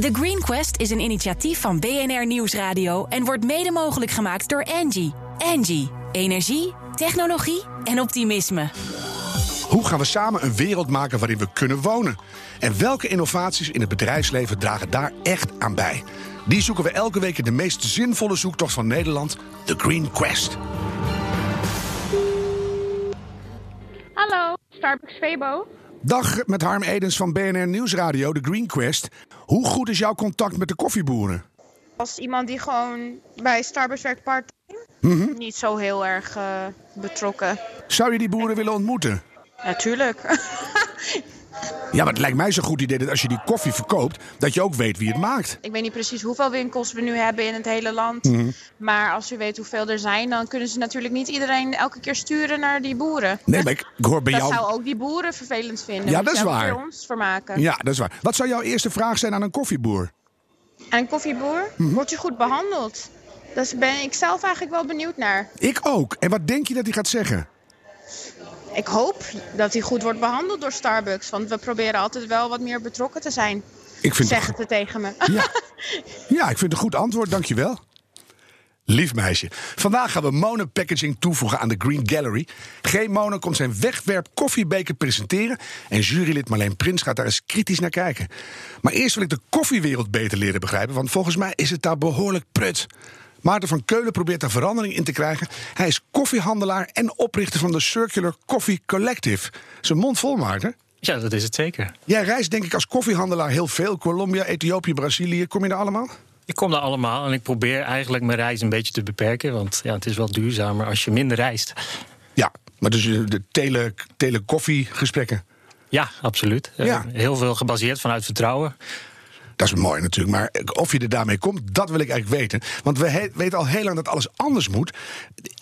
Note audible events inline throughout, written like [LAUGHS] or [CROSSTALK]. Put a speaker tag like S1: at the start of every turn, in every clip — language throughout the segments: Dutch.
S1: The Green Quest is een initiatief van BNR Nieuwsradio en wordt mede mogelijk gemaakt door Angie. Angie, energie, technologie en optimisme.
S2: Hoe gaan we samen een wereld maken waarin we kunnen wonen? En welke innovaties in het bedrijfsleven dragen daar echt aan bij? Die zoeken we elke week in de meest zinvolle zoektocht van Nederland, The Green Quest.
S3: Hallo, Starbucks Febo.
S2: Dag met Harm Edens van BNR Nieuwsradio, The Green Quest. Hoe goed is jouw contact met de koffieboeren?
S3: Als iemand die gewoon bij Starbucks werkt part-time, niet zo heel erg eh, betrokken.
S2: Zou je die boeren willen ontmoeten?
S3: Natuurlijk. [LAUGHS]
S2: Ja, maar het lijkt mij zo'n goed idee dat als je die koffie verkoopt, dat je ook weet wie het maakt.
S3: ik weet niet precies hoeveel winkels we nu hebben in het hele land.
S2: Mhm.
S3: Maar als u weet hoeveel er zijn, dan kunnen ze natuurlijk niet iedereen elke keer sturen naar die boeren.
S2: Nee, maar ik, ik hoor bij
S3: dat
S2: jou.
S3: zou ook die boeren vervelend vinden.
S2: Ja, dat is waar.
S3: ons vermaken.
S2: Ja, dat is waar. Wat zou jouw eerste vraag zijn aan een koffieboer?
S3: En een koffieboer,
S2: Mhm.
S3: wordt je goed behandeld? Daar ben ik zelf eigenlijk wel benieuwd naar.
S2: Ik ook. En wat denk je dat hij gaat zeggen?
S3: Ik hoop dat hij goed wordt behandeld door Starbucks. Want we proberen altijd wel wat meer betrokken te zijn.
S2: Ik vind
S3: Zeg
S2: het,
S3: het tegen me.
S2: ja. [LAUGHS] ja, ik vind het een goed antwoord. Dankjewel. Lief meisje. Vandaag gaan we Mono Packaging toevoegen aan de Green Gallery. G. Mono komt zijn wegwerp koffiebeker presenteren. En jurylid Marleen Prins gaat daar eens kritisch naar kijken. Maar eerst wil ik de koffiewereld beter leren begrijpen. Want volgens mij is het daar behoorlijk prut. Maarten van Keulen probeert daar verandering in te krijgen. Hij is koffiehandelaar en oprichter van de Circular Coffee Collective. Zijn mond vol, Maarten.
S4: Ja, dat is het zeker.
S2: Jij reist denk ik als koffiehandelaar heel veel. Colombia, Ethiopië, Brazilië. Kom je daar allemaal?
S4: Ik kom daar allemaal en ik probeer eigenlijk mijn reis een beetje te beperken. Want ja, het is wel duurzamer als je minder reist.
S2: Ja, maar dus de tele, tele-koffiegesprekken.
S4: Ja, absoluut.
S2: Ja.
S4: heel veel gebaseerd vanuit vertrouwen.
S2: Dat is mooi natuurlijk, maar of je er daarmee komt, dat wil ik eigenlijk weten. Want we weten al heel lang dat alles anders moet.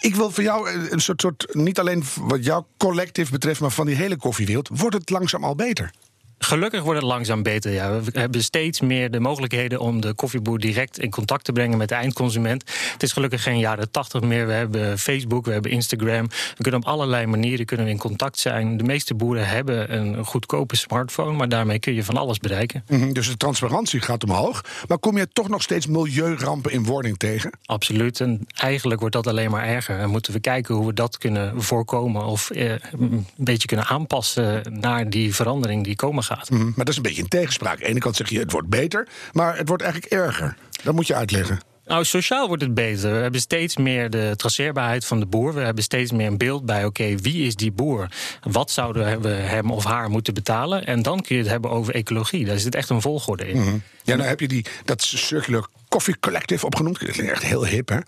S2: Ik wil voor jou eh, een soort, soort, niet alleen wat jouw collectief betreft, maar van die hele koffiewereld, wordt het langzaam al beter?
S4: Gelukkig wordt het langzaam beter. Ja. We hebben steeds meer de mogelijkheden om de koffieboer direct in contact te brengen met de eindconsument. Het is gelukkig geen jaren tachtig meer. We hebben Facebook, we hebben Instagram. We kunnen op allerlei manieren kunnen in contact zijn. De meeste boeren hebben een goedkope smartphone, maar daarmee kun je van alles bereiken.
S2: Mhm, Dus de transparantie gaat omhoog. Maar kom je toch nog steeds milieurampen in wording tegen?
S4: Absoluut. En eigenlijk wordt dat alleen maar erger. En moeten we kijken hoe we dat kunnen voorkomen of eh, een beetje kunnen aanpassen naar die verandering die komen gaat.
S2: Mhm, Maar dat is een beetje in tegenspraak. Aan de ene kant zeg je het wordt beter, maar het wordt eigenlijk erger. Dat moet je uitleggen.
S4: Nou, sociaal wordt het beter. We hebben steeds meer de traceerbaarheid van de boer. We hebben steeds meer een beeld bij, oké, wie is die boer? Wat zouden we hem of haar moeten betalen? En dan kun je het hebben over ecologie. Daar zit echt een volgorde in.
S2: Ja, nou heb je die, dat Circular Coffee Collective opgenoemd. Dat klinkt echt heel hip, hè?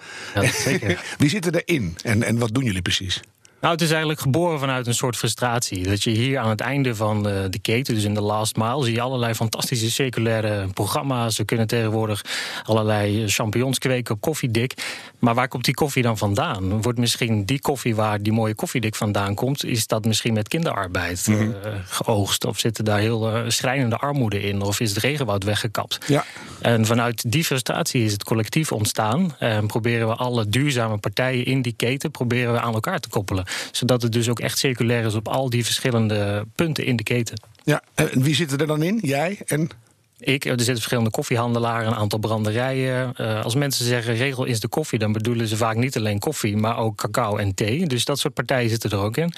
S4: Ja, zeker. [LAUGHS]
S2: Wie zitten erin en, en wat doen jullie precies?
S4: Nou, het is eigenlijk geboren vanuit een soort frustratie. Dat je hier aan het einde van eh, de keten, dus in de last mile, zie je allerlei fantastische circulaire programma's. We kunnen tegenwoordig allerlei champignons kweken op koffiedik. Maar waar komt die koffie dan vandaan? Wordt misschien die koffie waar die mooie koffiedik vandaan komt, is dat misschien met kinderarbeid eh, geoogst? Of zitten daar heel eh, schrijnende armoede in? Of is het regenwoud weggekapt?
S2: Ja.
S4: En vanuit die frustratie is het collectief ontstaan. En proberen we alle duurzame partijen in die keten proberen we aan elkaar te koppelen. Zodat het dus ook echt circulair is op al die verschillende punten in de keten.
S2: Ja, en wie zitten er dan in? Jij en
S4: Ik, er zitten verschillende koffiehandelaren, een aantal branderijen. Eh, als mensen zeggen regel is de koffie, dan bedoelen ze vaak niet alleen koffie, maar ook cacao en thee. Dus dat soort partijen zitten er ook in.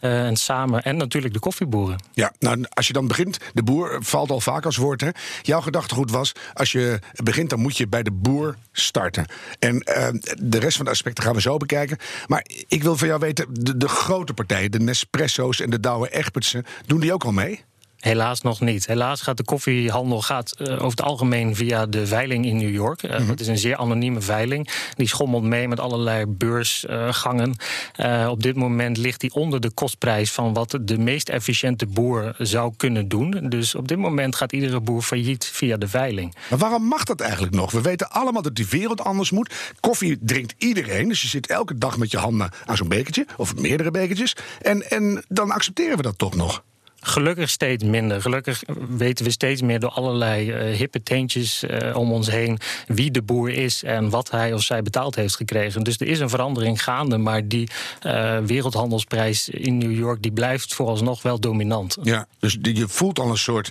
S4: Eh, en samen, en natuurlijk de koffieboeren.
S2: Ja, nou, als je dan begint, de boer valt al vaak als woord. Hè? Jouw gedachtegoed was, als je begint, dan moet je bij de boer starten. En eh, de rest van de aspecten gaan we zo bekijken. Maar ik wil van jou weten, de, de grote partijen, de Nespresso's en de Douwe Egbertsen, doen die ook al mee?
S4: Helaas nog niet. Helaas gaat de koffiehandel gaat, eh, over het algemeen via de veiling in New York. Eh, Het is een zeer anonieme veiling. Die schommelt mee met allerlei beursgangen. Eh, op dit moment ligt die onder de kostprijs van wat de meest efficiënte boer zou kunnen doen. Dus op dit moment gaat iedere boer failliet via de veiling.
S2: Maar waarom mag dat eigenlijk nog? We weten allemaal dat die wereld anders moet. Koffie drinkt iedereen, dus je zit elke dag met je handen aan zo'n bekertje, of meerdere bekertjes. En, en dan accepteren we dat toch nog.
S4: Gelukkig steeds minder. Gelukkig weten we steeds meer door allerlei uh, hippe teentjes uh, om ons heen wie de boer is en wat hij of zij betaald heeft gekregen. Dus er is een verandering gaande, maar die uh, wereldhandelsprijs in New York die blijft vooralsnog wel dominant.
S2: Ja, dus je voelt al een soort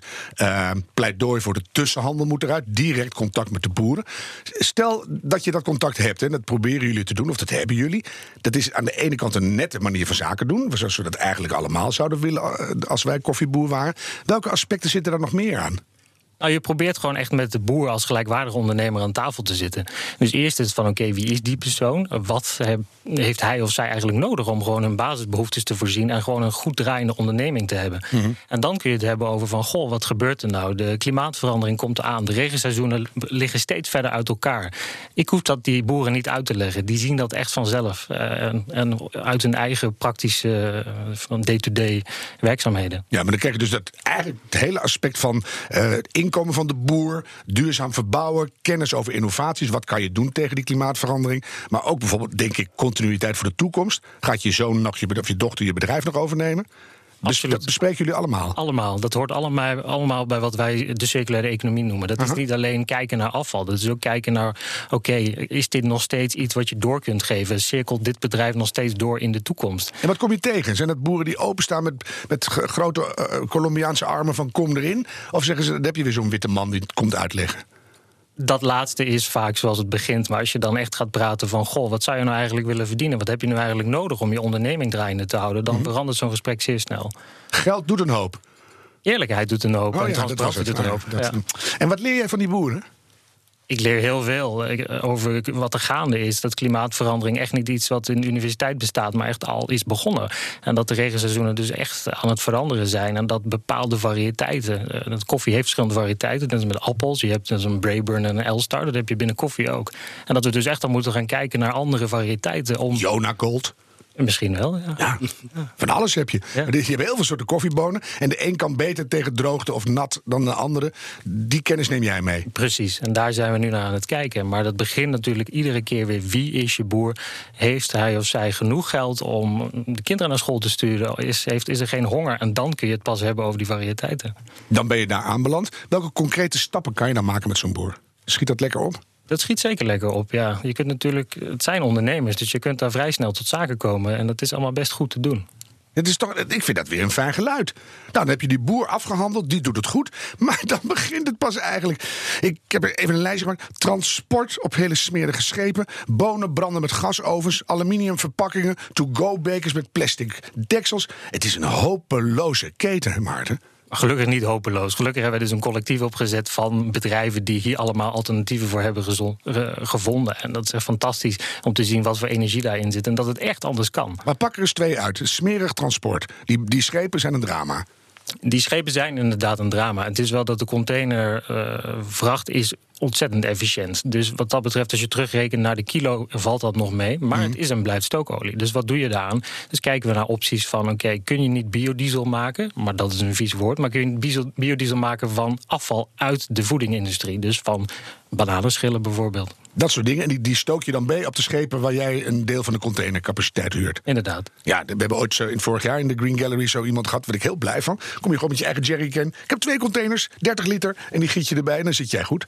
S2: pleidooi voor de tussenhandel moet eruit, direct contact met de boeren. Stel dat je dat contact hebt, en dat proberen jullie te doen, of dat hebben jullie. Dat is aan de ene kant een nette manier van zaken doen, zoals we dat eigenlijk allemaal zouden willen als wij koffieboer waren. Welke aspecten zitten daar nog meer aan?
S4: Nou, je probeert gewoon echt met de boer als gelijkwaardige ondernemer aan tafel te zitten. Dus eerst is het van: oké, wie is die persoon? Wat heeft hij of zij eigenlijk nodig om gewoon hun basisbehoeftes te voorzien en gewoon een goed draaiende onderneming te hebben? Mhm. En dan kun je het hebben over van: goh, wat gebeurt er nou? De klimaatverandering komt aan. De regenseizoenen liggen steeds verder uit elkaar. Ik hoef dat die boeren niet uit te leggen. Die zien dat echt vanzelf. Uh, en, uit hun eigen praktische van day-to-day werkzaamheden.
S2: Ja, maar dan krijg je dus dat eigenlijk het hele aspect van uh, inkomen van de boer, duurzaam verbouwen, kennis over innovaties. Wat kan je doen tegen die klimaatverandering? Maar ook bijvoorbeeld, denk ik, continuïteit voor de toekomst. Gaat je zoon nog of je dochter je bedrijf nog overnemen? Absoluut. Dat bespreken jullie allemaal?
S4: Allemaal. Dat hoort allemaal, allemaal bij wat wij de circulaire economie noemen. Dat is niet alleen kijken naar afval. Dat is ook kijken naar, oké, is dit nog steeds iets wat je door kunt geven? Cirkelt dit bedrijf nog steeds door in de toekomst?
S2: En wat kom je tegen? Zijn dat boeren die openstaan met, met grote uh, Colombiaanse armen van kom erin? Of zeggen ze, dan heb je weer zo'n witte man die het komt uitleggen?
S4: Dat laatste is vaak zoals het begint. Maar als je dan echt gaat praten van... goh, wat zou je nou eigenlijk willen verdienen? Wat heb je nu eigenlijk nodig om je onderneming draaiende te houden? Dan mhm. verandert zo'n gesprek zeer snel.
S2: Geld doet een hoop.
S4: Eerlijkheid doet een hoop. Oh, en transparantie doet een hoop. Ja.
S2: En wat leer jij van die boeren?
S4: Ik leer heel veel eh, over wat er gaande is. Dat klimaatverandering echt niet iets wat in de universiteit bestaat, maar echt al is begonnen. En dat de regenseizoenen dus echt aan het veranderen zijn. En dat bepaalde variëteiten. Eh, dat koffie heeft verschillende variëteiten. Dat is met appels. Je hebt dus een Brayburn en een Elstar. Dat heb je binnen koffie ook. En dat we dus echt al moeten gaan kijken naar andere variëteiten. Om...
S2: Gold.
S4: Misschien wel, ja.
S2: ja. Van alles heb je. Ja. Je hebt heel veel soorten koffiebonen. En de een kan beter tegen droogte of nat dan de andere. Die kennis neem jij mee.
S4: Precies, en daar zijn we nu naar aan het kijken. Maar dat begint natuurlijk iedere keer weer. Wie is je boer? Heeft hij of zij genoeg geld om de kinderen naar school te sturen? Is, heeft, is er geen honger? En dan kun je het pas hebben over die variëteiten.
S2: Dan ben je daar aanbeland. Welke concrete stappen kan je dan maken met zo'n boer? Schiet dat lekker op?
S4: Dat schiet zeker lekker op, ja. Je kunt natuurlijk, het zijn ondernemers, dus je kunt daar vrij snel tot zaken komen. En dat is allemaal best goed te doen.
S2: Het is toch, ik vind dat weer een fijn geluid. Dan heb je die boer afgehandeld, die doet het goed. [LAUGHS] Maar dan begint het pas eigenlijk. Ik heb er even een lijstje gemaakt. Transport op hele smerige schepen. Bonen branden met gasovens. Aluminium verpakkingen. To-go bekers met plastic deksels. Het is een hopeloze keten, Maarten.
S4: Gelukkig niet hopeloos. Gelukkig hebben we dus een collectief opgezet van bedrijven die hier allemaal alternatieven voor hebben gevonden. En dat is echt fantastisch om te zien wat voor energie daarin zit en dat het echt anders kan.
S2: Maar pak er eens twee uit. Smerig transport. Die, die schepen zijn een drama.
S4: Die schepen zijn inderdaad een drama. Het is wel dat de containervracht uh, is ontzettend efficiënt. Dus wat dat betreft, als je terugrekent naar de kilo, valt dat nog mee. Maar mhm. het is en blijft stookolie. Dus wat doe je daaraan? Dus kijken we naar opties van: oké, kun je niet biodiesel maken? Maar dat is een vies woord. Maar kun je biodiesel maken van afval uit de voedingindustrie? Dus van bananenschillen bijvoorbeeld.
S2: Dat soort dingen. En die, die stook je dan bij op de schepen waar jij een deel van de containercapaciteit huurt.
S4: Inderdaad.
S2: Ja, we hebben ooit zo in vorig jaar in de Green Gallery zo iemand gehad. Waar ik heel blij van. Kom je gewoon met je eigen jerrycan. Ik heb twee containers, 30 liter. En die giet je erbij en dan zit jij goed.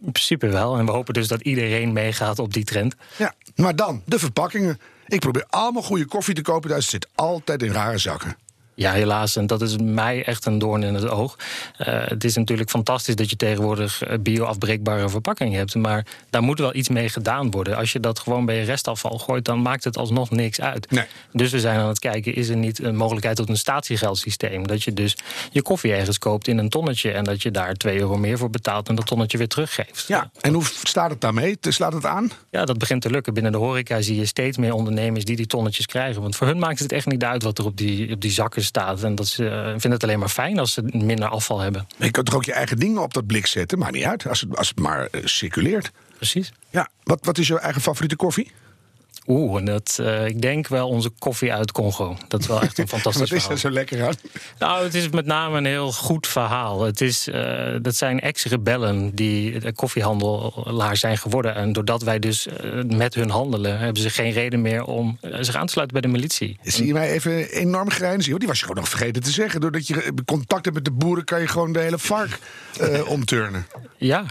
S4: In principe wel. En we hopen dus dat iedereen meegaat op die trend.
S2: Ja, maar dan de verpakkingen. Ik probeer allemaal goede koffie te kopen. Het zit altijd in rare zakken.
S4: Ja, helaas. En dat is mij echt een doorn in het oog. Uh, het is natuurlijk fantastisch dat je tegenwoordig eh, bio-afbreekbare verpakkingen hebt. Maar daar moet wel iets mee gedaan worden. Als je dat gewoon bij je restafval gooit, dan maakt het alsnog niks uit. Nee. Dus we zijn aan het kijken, is er niet een mogelijkheid tot een statiegeldsysteem? Dat je dus je koffie ergens koopt in een tonnetje en dat je daar 2 euro meer voor betaalt en dat tonnetje weer teruggeeft.
S2: Ja, en hoe staat het daarmee? Slaat het aan?
S4: Ja, dat begint te lukken. Binnen de horeca zie je steeds meer ondernemers die die tonnetjes krijgen. Want voor hun maakt het echt niet uit wat er op die, op die zakken staat. En dat ze uh, vinden het alleen maar fijn als ze minder afval hebben.
S2: je kunt toch ook je eigen dingen op dat blik zetten? Maakt niet uit, als het, als het maar uh, circuleert.
S4: Precies.
S2: Ja, wat, wat is jouw eigen favoriete koffie?
S4: Oeh, en dat, uh, ik denk wel onze koffie uit Congo. Dat is wel echt een [LAUGHS] fantastisch
S2: Wat is er zo lekker aan?
S4: Nou, het is met name een heel goed verhaal. Het is, uh, dat zijn ex-rebellen die de koffiehandelaar zijn geworden. En doordat wij dus uh, met hun handelen... hebben ze geen reden meer om zich aan te sluiten bij de militie.
S2: Zie je mij even enorm grijnzen? Die was je gewoon nog vergeten te zeggen. Doordat je contact hebt met de boeren... kan je gewoon de hele vark [LAUGHS] omturnen.
S4: Ja,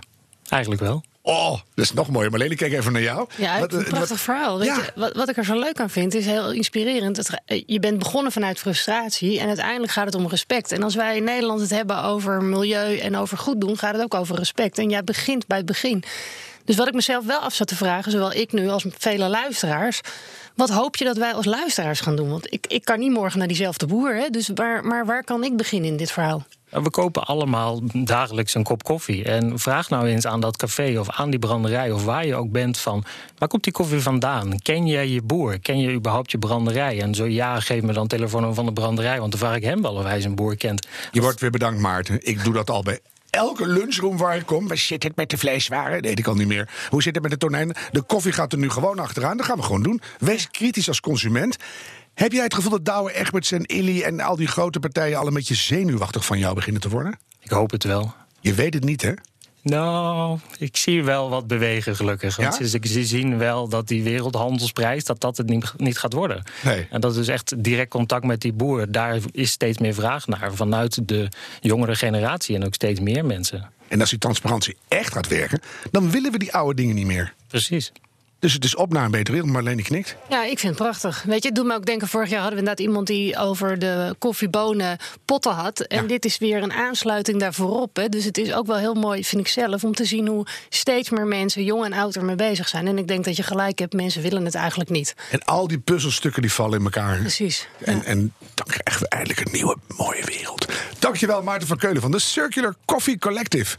S4: eigenlijk wel.
S2: Oh, dat is nog mooier. Marlene, kijk even naar jou.
S5: Ja, wat, een prachtig wat, verhaal. Weet je, wat, wat, ik er zo leuk aan vind, is heel inspirerend. Het, je bent begonnen vanuit frustratie en uiteindelijk gaat het om respect. En als wij in Nederland het hebben over milieu en over goed doen, gaat het ook over respect. En jij begint bij het begin. Dus wat ik mezelf wel af zat te vragen, zowel ik nu als vele luisteraars. Wat hoop je dat wij als luisteraars gaan doen? Want ik, ik kan niet morgen naar diezelfde boer. Hè? Dus waar, maar waar kan ik beginnen in dit verhaal?
S4: We kopen allemaal dagelijks een kop koffie. En vraag nou eens aan dat café of aan die branderij of waar je ook bent van... waar komt die koffie vandaan? Ken jij je boer? Ken je überhaupt je branderij? En zo ja, geef me dan telefoon van de branderij... want dan vraag ik hem wel of hij zijn boer kent.
S2: Je wordt weer bedankt, Maarten. Ik doe dat al bij elke lunchroom waar ik kom. Waar zit het met de vleeswaren? Nee, ik al niet meer. Hoe zit het met de tonijn? De koffie gaat er nu gewoon achteraan. Dat gaan we gewoon doen. Wees kritisch als consument. Heb jij het gevoel dat Douwe Egberts en Illy en al die grote partijen al een beetje zenuwachtig van jou beginnen te worden?
S4: Ik hoop het wel.
S2: Je weet het niet, hè?
S4: Nou, ik zie wel wat bewegen, gelukkig. Want ja? ze zien wel dat die wereldhandelsprijs dat dat het niet, niet gaat worden.
S2: Nee.
S4: En dat is dus echt direct contact met die boer. Daar is steeds meer vraag naar vanuit de jongere generatie en ook steeds meer mensen.
S2: En als die transparantie echt gaat werken, dan willen we die oude dingen niet meer.
S4: Precies.
S2: Dus het is op naar een betere wereld. Marlene knikt.
S5: Ja, ik vind het prachtig. Weet je, het doet me ook denken... vorig jaar hadden we inderdaad iemand die over de koffiebonen potten had. En dit is weer een aansluiting daarvoor Hè. Dus het is ook wel heel mooi, vind ik zelf... om te zien hoe steeds meer mensen, jong en oud, ermee bezig zijn. En ik denk dat je gelijk hebt, mensen willen het eigenlijk niet.
S2: En al die puzzelstukken die vallen in elkaar.
S5: Precies.
S2: En, en dan krijgen we eindelijk een nieuwe mooie wereld. Dankjewel Maarten van Keulen van de Circular Coffee Collective.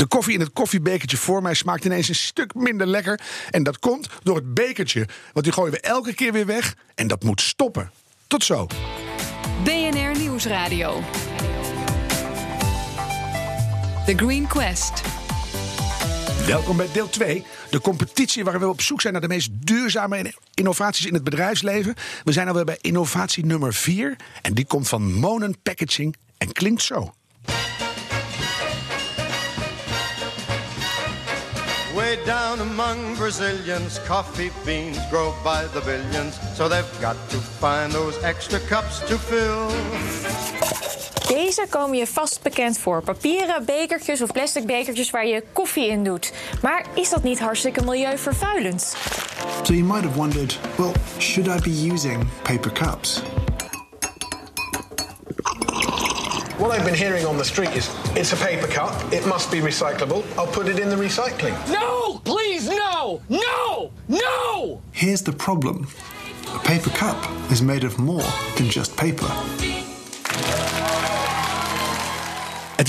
S2: De koffie in het koffiebekertje voor mij smaakt ineens een stuk minder lekker. En dat komt door het bekertje. Want die gooien we elke keer weer weg. En dat moet stoppen. Tot zo.
S1: BNR Nieuwsradio. The Green Quest.
S2: Welkom bij deel 2. De competitie waar we op zoek zijn naar de meest duurzame innovaties in het bedrijfsleven. We zijn alweer bij innovatie nummer 4. En die komt van Monen Packaging en klinkt zo. Way down among Brazilians, coffee beans grow by the billions. So they've got to find those extra cups to fill.
S6: Deze komen je vast bekend voor. Papieren bekertjes of plastic bekertjes waar je koffie in doet. Maar is dat niet hartstikke milieuvervuilend?
S7: So you might have wondered, well, should I be using paper cups?
S8: What I've been hearing on the street is it's a paper cup, it must be recyclable, I'll put it in the recycling.
S9: No! Please, no! No! No!
S7: Here's the problem a paper cup is made of more than just paper.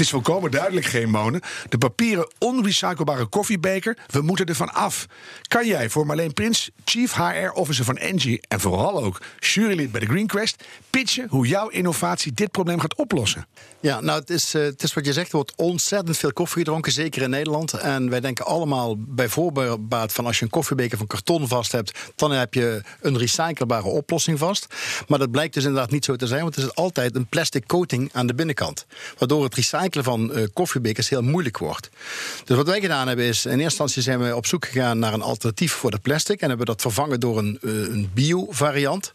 S2: Is volkomen duidelijk, geen monen. De papieren onrecyclebare koffiebeker, we moeten ervan af. Kan jij voor Marleen Prins, Chief HR Officer van Engie... en vooral ook jurylid bij de Green Quest... pitchen hoe jouw innovatie dit probleem gaat oplossen?
S10: Ja, nou, het is, uh, het is wat je zegt, er wordt ontzettend veel koffie gedronken, zeker in Nederland. En wij denken allemaal bij voorbaat van als je een koffiebeker van karton vast hebt... dan heb je een recyclebare oplossing vast. Maar dat blijkt dus inderdaad niet zo te zijn, want er is altijd een plastic coating aan de binnenkant. Waardoor het recyclen van uh, koffiebekers heel moeilijk wordt. Dus wat wij gedaan hebben is, in eerste instantie zijn we op zoek gegaan naar een alternatief voor de plastic. En hebben dat vervangen door een, uh, een bio-variant.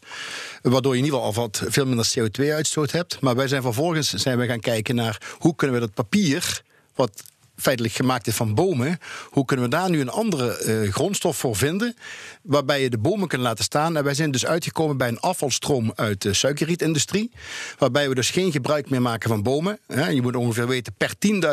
S10: Waardoor je in ieder geval al wat veel minder CO2-uitstoot hebt. Maar wij zijn vervolgens zijn we gaan kijken naar hoe kunnen we dat papier wat feitelijk gemaakt is van bomen. Hoe kunnen we daar nu een andere uh, grondstof voor vinden? Waarbij je de bomen kunt laten staan. En wij zijn dus uitgekomen bij een afvalstroom uit de suikerrietindustrie. Waarbij we dus geen gebruik meer maken van bomen. Je moet ongeveer weten, per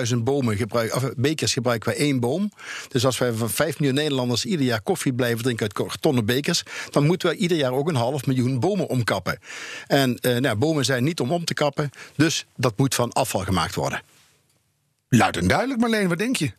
S10: 10.000 bomen gebruik, of bekers gebruiken wij één boom. Dus als wij van 5 miljoen Nederlanders ieder jaar koffie blijven drinken uit kartonnen bekers. dan moeten we ieder jaar ook een half miljoen bomen omkappen. En uh, nou, bomen zijn niet om om te kappen. Dus dat moet van afval gemaakt worden.
S2: Luid en duidelijk, Marleen, wat denk je?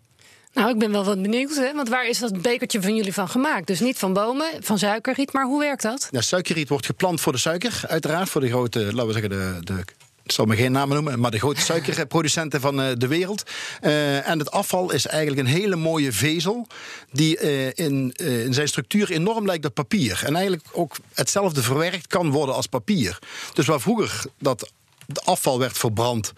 S5: Nou, ik ben wel wat benieuwd, hè? want waar is dat bekertje van jullie van gemaakt? Dus niet van bomen, van suikerriet, maar hoe werkt dat?
S10: Ja, suikerriet wordt geplant voor de suiker, uiteraard, voor de grote, laten we zeggen, de, de ik zal me geen namen noemen, maar de grote [LAUGHS] suikerproducenten van eh, de wereld. Uh, en het afval is eigenlijk een hele mooie vezel die uh, in, in, zijn structuur enorm lijkt op papier. En eigenlijk ook hetzelfde verwerkt kan worden als papier. Dus waar vroeger dat afval werd verbrand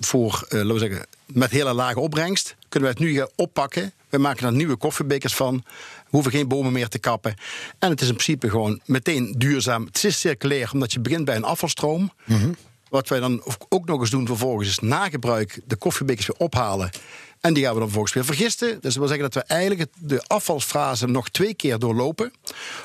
S10: voor, laten we zeggen, met hele lage opbrengst, kunnen we het nu oppakken. We maken er nieuwe koffiebekers van. We hoeven geen bomen meer te kappen. En het is in principe gewoon meteen duurzaam. Het is circulair, omdat je begint bij een afvalstroom. Wat wij dan ook nog eens doen vervolgens is na gebruik de koffiebekers weer ophalen. En die gaan we dan vervolgens weer vergisten. Dus dat wil zeggen dat we eigenlijk de afvalfase nog twee keer doorlopen.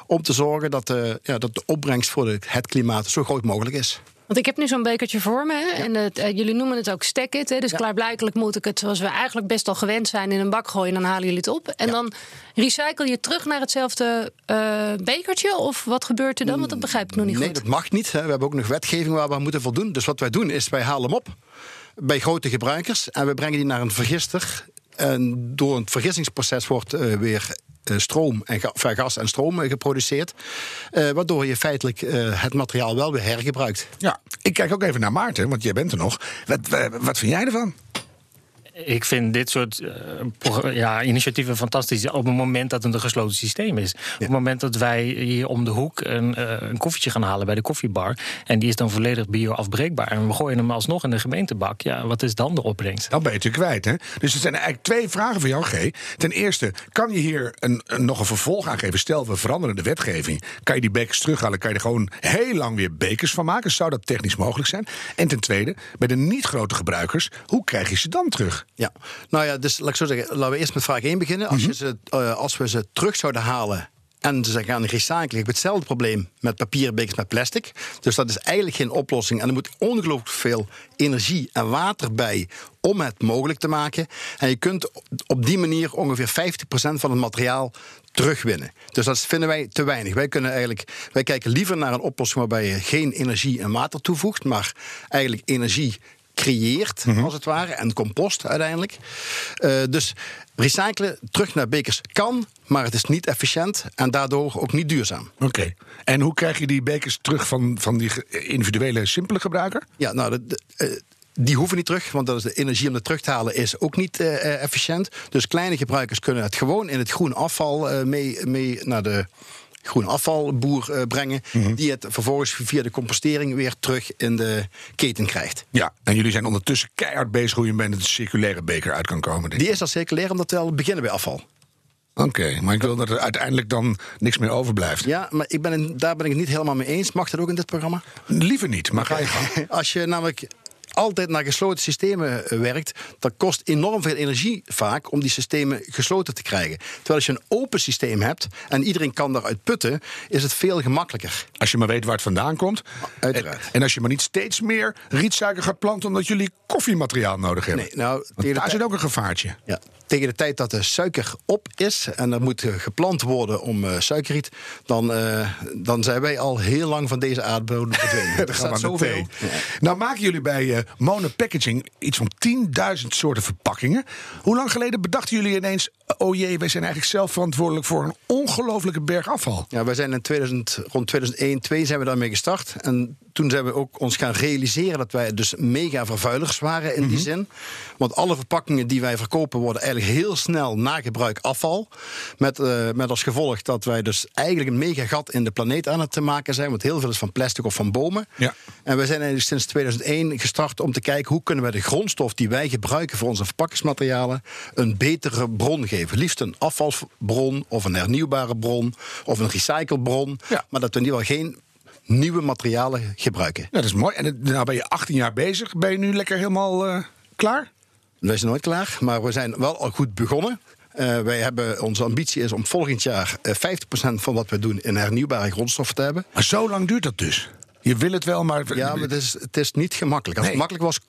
S10: Om te zorgen dat de, ja, dat de opbrengst voor het klimaat zo groot mogelijk is.
S5: Want ik heb nu zo'n bekertje voor me. Hè? En het, uh, jullie noemen het ook stack it. Hè? Dus ja. klaarblijkelijk moet ik het, zoals we eigenlijk best al gewend zijn, in een bak gooien. En dan halen jullie het op. En dan recycle je terug naar hetzelfde uh, bekertje? Of wat gebeurt er dan? Want dat begrijp ik nog niet
S10: nee,
S5: goed.
S10: Nee, dat mag niet. Hè. We hebben ook nog wetgeving waar we moeten voldoen. Dus wat wij doen is, wij halen hem op bij grote gebruikers. En we brengen die naar een vergister. En door het vergissingsproces wordt uh, weer stroom en ga, gas en stroom geproduceerd. Uh, waardoor je feitelijk uh, het materiaal wel weer hergebruikt.
S2: Ja, ik kijk ook even naar Maarten, want jij bent er nog. Wat, wat vind jij ervan?
S4: Ik vind dit soort uh, ja, initiatieven fantastisch op het moment dat het een gesloten systeem is. Ja. Op het moment dat wij hier om de hoek een, uh, een koffietje gaan halen bij de koffiebar. En die is dan volledig bio-afbreekbaar. En we gooien hem alsnog in de gemeentebak. Ja, wat is dan de opbrengst?
S2: Dan ben je het kwijt. Hè? Dus er zijn eigenlijk twee vragen voor jou, G. Ten eerste, kan je hier een, een, nog een vervolg aan geven? Stel, we veranderen de wetgeving. Kan je die bekers terughalen? Kan je er gewoon heel lang weer bekers van maken? Zou dat technisch mogelijk zijn? En ten tweede, bij de niet-grote gebruikers, hoe krijg je ze dan terug?
S10: Ja, nou ja, dus laat ik zo zeggen, laten we eerst met vraag 1 beginnen. Als, je ze, uh, als we ze terug zouden halen en ze gaan recyclen, heb je hetzelfde probleem met papieren bekers met plastic. Dus dat is eigenlijk geen oplossing. En er moet ongelooflijk veel energie en water bij om het mogelijk te maken. En je kunt op die manier ongeveer 50% van het materiaal terugwinnen. Dus dat vinden wij te weinig. Wij, kunnen eigenlijk, wij kijken liever naar een oplossing waarbij je geen energie en water toevoegt, maar eigenlijk energie creëert, mm -hmm. als het ware, en compost uiteindelijk. Uh, dus recyclen terug naar bekers kan, maar het is niet efficiënt en daardoor ook niet duurzaam.
S2: Oké. Okay. En hoe krijg je die bekers terug van, van die individuele simpele gebruiker?
S10: Ja, nou, de, de, uh, die hoeven niet terug, want dat is de energie om het terug te halen is ook niet uh, efficiënt. Dus kleine gebruikers kunnen het gewoon in het groen afval mee, mee naar de groen afvalboer uh, brengen. Mm -hmm. Die het vervolgens via de compostering weer terug in de keten krijgt.
S2: Ja, en jullie zijn ondertussen keihard bezig hoe je met een circulaire beker uit kan komen.
S10: Die is al circulair omdat we al beginnen bij afval.
S2: Oké, okay, maar ik wil dat er uiteindelijk dan niks meer overblijft.
S10: Ja, maar ik ben in, daar ben ik het niet helemaal mee eens. Mag dat ook in dit programma?
S2: Liever niet, maar ga je gang. [LAUGHS]
S10: Als je namelijk altijd naar gesloten systemen werkt, dat kost enorm veel energie vaak om die systemen gesloten te krijgen. Terwijl als je een open systeem hebt en iedereen kan daaruit putten, is het veel gemakkelijker.
S2: Als je maar weet waar het vandaan komt.
S10: Uiteraard.
S2: En, en als je maar niet steeds meer rietsuiker gaat planten omdat jullie koffiemateriaal nodig hebben.
S10: Nee, nou,
S2: Want daar zit ook een gevaartje.
S10: Ja, tegen de tijd dat de suiker op is en er moet geplant worden om uh, suikerriet, dan, uh, dan zijn wij al heel lang van deze aardbodem verdwenen. [LAUGHS]
S2: er staat zoveel. Ja. Nou maken jullie bij uh, Mono Packaging iets van 10.000 soorten verpakkingen. Hoe lang geleden bedachten jullie ineens, oh jee, wij zijn eigenlijk zelf verantwoordelijk voor een ongelofelijke berg afval?
S10: Ja, wij zijn in 2000, rond 2001, 2002 zijn we daarmee gestart. En toen zijn we ook ons gaan realiseren dat wij dus mega vervuilers waren in mm -hmm. die zin. Want alle verpakkingen die wij verkopen worden eigenlijk heel snel na gebruik afval. Met, uh, met als gevolg dat wij dus eigenlijk een mega gat in de planeet aan het te maken zijn. Want heel veel is van plastic of van bomen.
S2: Ja.
S10: En we zijn eigenlijk sinds 2001 gestart om te kijken hoe kunnen we de grondstof die wij gebruiken voor onze verpakkingsmaterialen een betere bron geven. Liefst een afvalbron of een hernieuwbare bron of een recyclebron.
S2: Ja.
S10: Maar dat we in ieder geval geen nieuwe materialen gebruiken.
S2: Ja, dat is mooi. En nou ben je 18 jaar bezig. Ben je nu lekker helemaal uh, klaar?
S10: Wij zijn nooit klaar, maar we zijn wel al goed begonnen. Uh, wij hebben, onze ambitie is om volgend jaar uh, 50% van wat we doen in hernieuwbare grondstoffen te hebben.
S2: Maar zo lang duurt dat dus? Je wil het wel, maar...
S10: Ja, maar het is, het is niet gemakkelijk. Als
S2: Nee.
S10: het makkelijk was,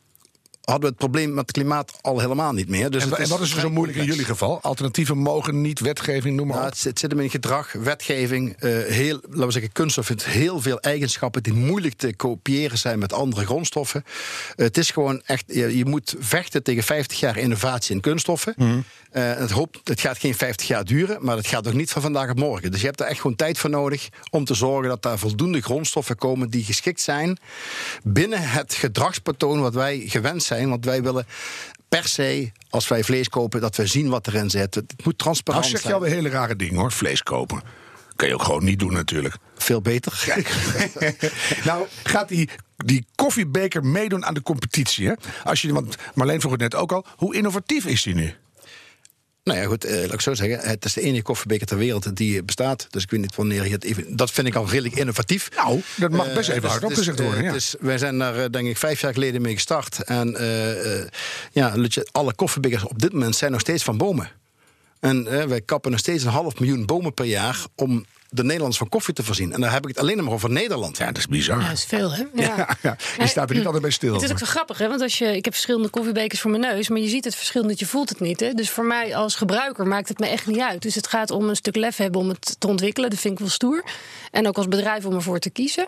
S10: hadden we het probleem met het klimaat al helemaal niet meer. Dus
S2: en,
S10: het
S2: en wat is er zo moeilijk in jullie geval? Alternatieven mogen niet, wetgeving, noem maar
S10: Nou,
S2: op.
S10: het, zit- zit hem in gedrag, wetgeving, eh, heel, laten we zeggen, kunststof heeft heel veel eigenschappen die moeilijk te kopiëren zijn met andere grondstoffen. Eh, het is gewoon echt, je, je moet vechten tegen 50 jaar innovatie in kunststoffen.
S2: Mhm.
S10: Eh, het, hoop, het gaat geen 50 jaar duren, maar het gaat ook niet van vandaag op morgen. Dus je hebt er echt gewoon tijd voor nodig om te zorgen dat daar voldoende grondstoffen komen die geschikt zijn binnen het gedragspatroon wat wij gewend zijn. Want wij willen per se, als wij vlees kopen, dat we zien wat erin zit. Het moet transparant
S2: Nou zeg je
S10: zijn.
S2: alweer hele rare dingen hoor. Vlees kopen. Kan je ook gewoon niet doen natuurlijk.
S10: Veel beter. [LAUGHS]
S2: nou, gaat die, die koffiebeker meedoen aan de competitie? Hè? Als je, want Marleen vroeg het net ook al. Hoe innovatief is die nu?
S10: Nou ja, goed, eh, laat ik zo zeggen. Het is de enige koffiebeker ter wereld die bestaat. Dus ik weet niet wanneer je het even... Dat vind ik al redelijk innovatief.
S2: Nou, dat mag best
S10: Eh,
S2: even
S10: dus
S2: hardop
S10: het is,
S2: gezegd worden. Ja.
S10: is- wij zijn daar, eh, denk ik, vijf jaar geleden mee gestart. En ja, alle koffiebekers op dit moment zijn nog steeds van bomen. En wij kappen nog steeds een half miljoen bomen per jaar... om de Nederlanders van koffie te voorzien. En dan heb ik het alleen maar over Nederland.
S2: Ja, dat is bizar.
S5: Ja, dat is veel, hè?
S2: Ja, ja. Je staat er niet altijd bij stil.
S5: Het is ook zo grappig, hè? Want als je, ik heb verschillende koffiebekers voor mijn neus, maar je ziet het verschil niet, je voelt het niet. Hè? Dus voor mij als gebruiker maakt het me echt niet uit. Dus het gaat om een stuk lef hebben om het te ontwikkelen. Dat vind ik wel stoer. En ook als bedrijf om ervoor te kiezen.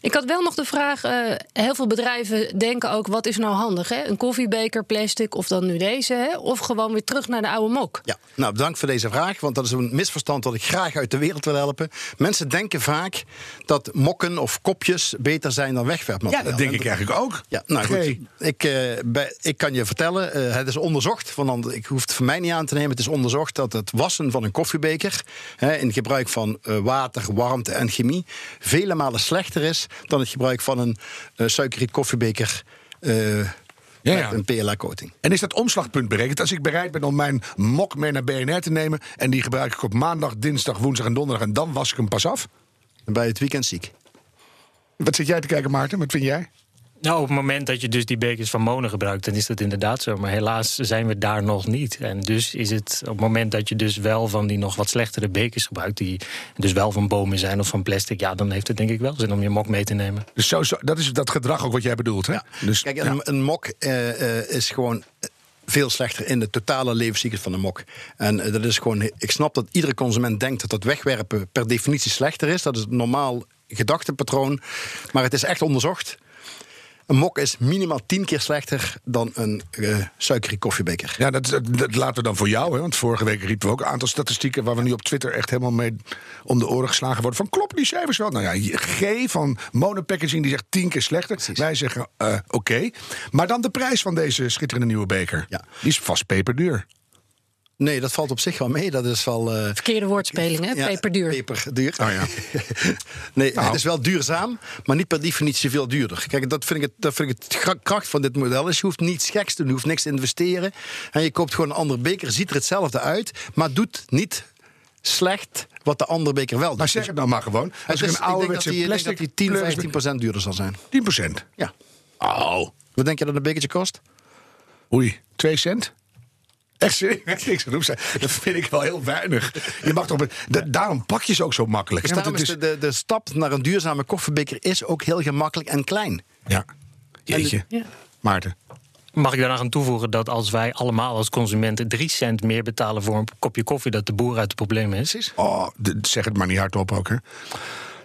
S5: Ik had wel nog de vraag: eh, heel veel bedrijven denken ook: wat is nou handig? Hè? Een koffiebeker, plastic of dan nu deze, hè? of gewoon weer terug naar de oude mok.
S10: Ja, nou bedankt voor deze vraag, want dat is een misverstand dat ik graag uit de wereld wil helpen. Mensen denken vaak dat mokken of kopjes beter zijn dan wegwerpmateriaal.
S2: Ja, dat denk
S10: En
S2: ik eigenlijk ook.
S10: Ja, nou goed. Ik, eh, bij- ik kan je vertellen, eh, het is onderzocht. Van, ik hoef het voor mij niet aan te nemen. Het is onderzocht dat het wassen van een koffiebeker... Hè, in gebruik van eh, water, warmte en chemie... vele malen slechter is dan het gebruik van een uh, suikeriet koffiebeker... eh,
S2: Ja,
S10: een PLA-coating.
S2: En is dat omslagpunt berekend? Als ik bereid ben om mijn mok mee naar BNR te nemen... en die gebruik ik op maandag, dinsdag, woensdag en donderdag... en dan was ik hem pas af?
S10: Dan ben je het weekend ziek.
S2: Wat zit jij te kijken, Maarten? Wat vind jij?
S4: Nou, op het moment dat je dus die bekers van Monen gebruikt, dan is dat inderdaad zo. Maar helaas zijn we daar nog niet. En dus is het op het moment dat je dus wel van die nog wat slechtere bekers gebruikt, die dus wel van bomen zijn of van plastic, ja, dan heeft het denk ik wel zin om je mok mee te nemen.
S2: Dus zo, zo, dat is dat gedrag ook wat jij bedoelt, hè? Dus,
S10: Kijk,
S2: ja.
S10: een, een mok eh, eh, is gewoon veel slechter in de totale levenscyclus van een mok. En eh, dat is gewoon. Ik snap dat iedere consument denkt dat dat wegwerpen per definitie slechter is. Dat is het normaal gedachtepatroon. Maar het is echt onderzocht. Een mok is minimaal tien keer slechter dan een uh, suikerie koffiebeker.
S2: Ja, dat, dat, dat laten we dan voor jou. Hè? Want vorige week riepen we ook een aantal statistieken... waar we nu op Twitter echt helemaal mee om de oren geslagen worden. Van kloppen die cijfers wel? Nou ja, G van Monopackaging die zegt tien keer slechter. Wij zeggen uh, oké. Okay. Maar dan de prijs van deze schitterende nieuwe beker.
S10: Ja.
S2: Die is vast peperduur.
S10: Nee, dat valt op zich wel mee. Dat is wel. Uh,
S5: Verkeerde woordspeling, hè?
S10: ja,
S5: peperduur.
S10: Peperduur.
S2: Oh ja. [LAUGHS]
S10: nee, nou. het is wel duurzaam, maar niet per definitie veel duurder. Kijk, dat vind ik het, dat vind ik het kracht van dit model. Is je hoeft niets geks te doen, je hoeft niks te investeren. En je koopt gewoon een andere beker, ziet er hetzelfde uit, maar doet niet slecht wat de andere beker wel doet.
S2: Maar zeg het nou maar gewoon. Als
S10: het
S2: ik
S10: is,
S2: een ouderwetse
S10: ik denk dat die,
S2: plastic...
S10: ik denk dat die 10, 15 procent duurder zal zijn.
S2: 10 procent?
S10: Ja.
S2: Oh.
S10: Wat denk je dat een bekertje kost?
S2: Oei, 2 cent? [LAUGHS] Echt serieus? Niks. Dat vind ik wel heel weinig. Je mag toch, da daarom pak je ze ook zo makkelijk.
S10: Dus daarom is de, de, de stap naar een duurzame koffiebeker is ook heel gemakkelijk en klein.
S2: Ja. Jeetje.
S5: Ja.
S2: Maarten.
S4: Mag ik daarna gaan toevoegen dat als wij allemaal als consumenten 3 cent meer betalen voor een kopje koffie, dat de boer uit de problemen is?
S2: Oh, zeg het maar niet hardop ook, hè.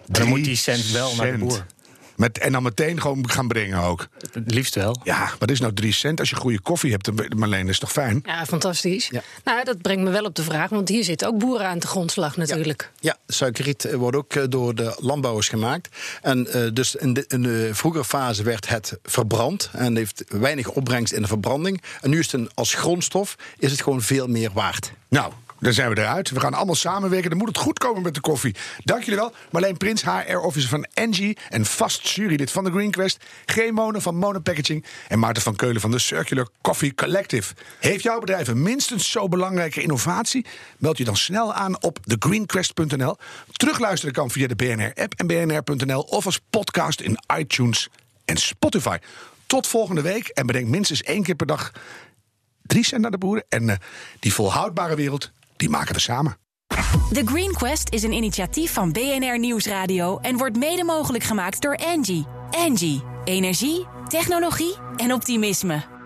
S4: Dan moet die cent wel naar de boer.
S2: Met, en dan meteen gewoon gaan brengen ook.
S4: Het liefst wel.
S2: Ja, wat is nou 3 cent als je goede koffie hebt, Marleen? Is toch fijn?
S5: Ja, fantastisch.
S10: Ja.
S5: Nou, dat brengt me wel op de vraag, want hier zitten ook boeren aan de grondslag natuurlijk.
S10: Ja, ja suikeriet wordt ook door de landbouwers gemaakt. En uh, dus in de, in de vroegere fase werd het verbrand en heeft weinig opbrengst in de verbranding. En nu is het een, als grondstof is het gewoon veel meer waard.
S2: Nou, dan zijn we eruit. We gaan allemaal samenwerken. Dan moet het goed komen met de koffie. Dank jullie wel. Marleen Prins, HR-officer van Engie en vast jurylid van de Green Quest. G. Van Mono Packaging. En Maarten van Keulen van de Circular Coffee Collective. Heeft jouw bedrijf een minstens zo belangrijke innovatie? Meld je dan snel aan op thegreenquest.nl. Terugluisteren kan via de BNR-app en bnr.nl... of als podcast in iTunes en Spotify. Tot volgende week en bedenk minstens één keer per dag... drie cent naar de boeren. En uh, die volhoudbare wereld die maken we samen.
S1: The Green Quest is een initiatief van BNR Nieuwsradio en wordt mede mogelijk gemaakt door Engie. Engie, energie, technologie en optimisme.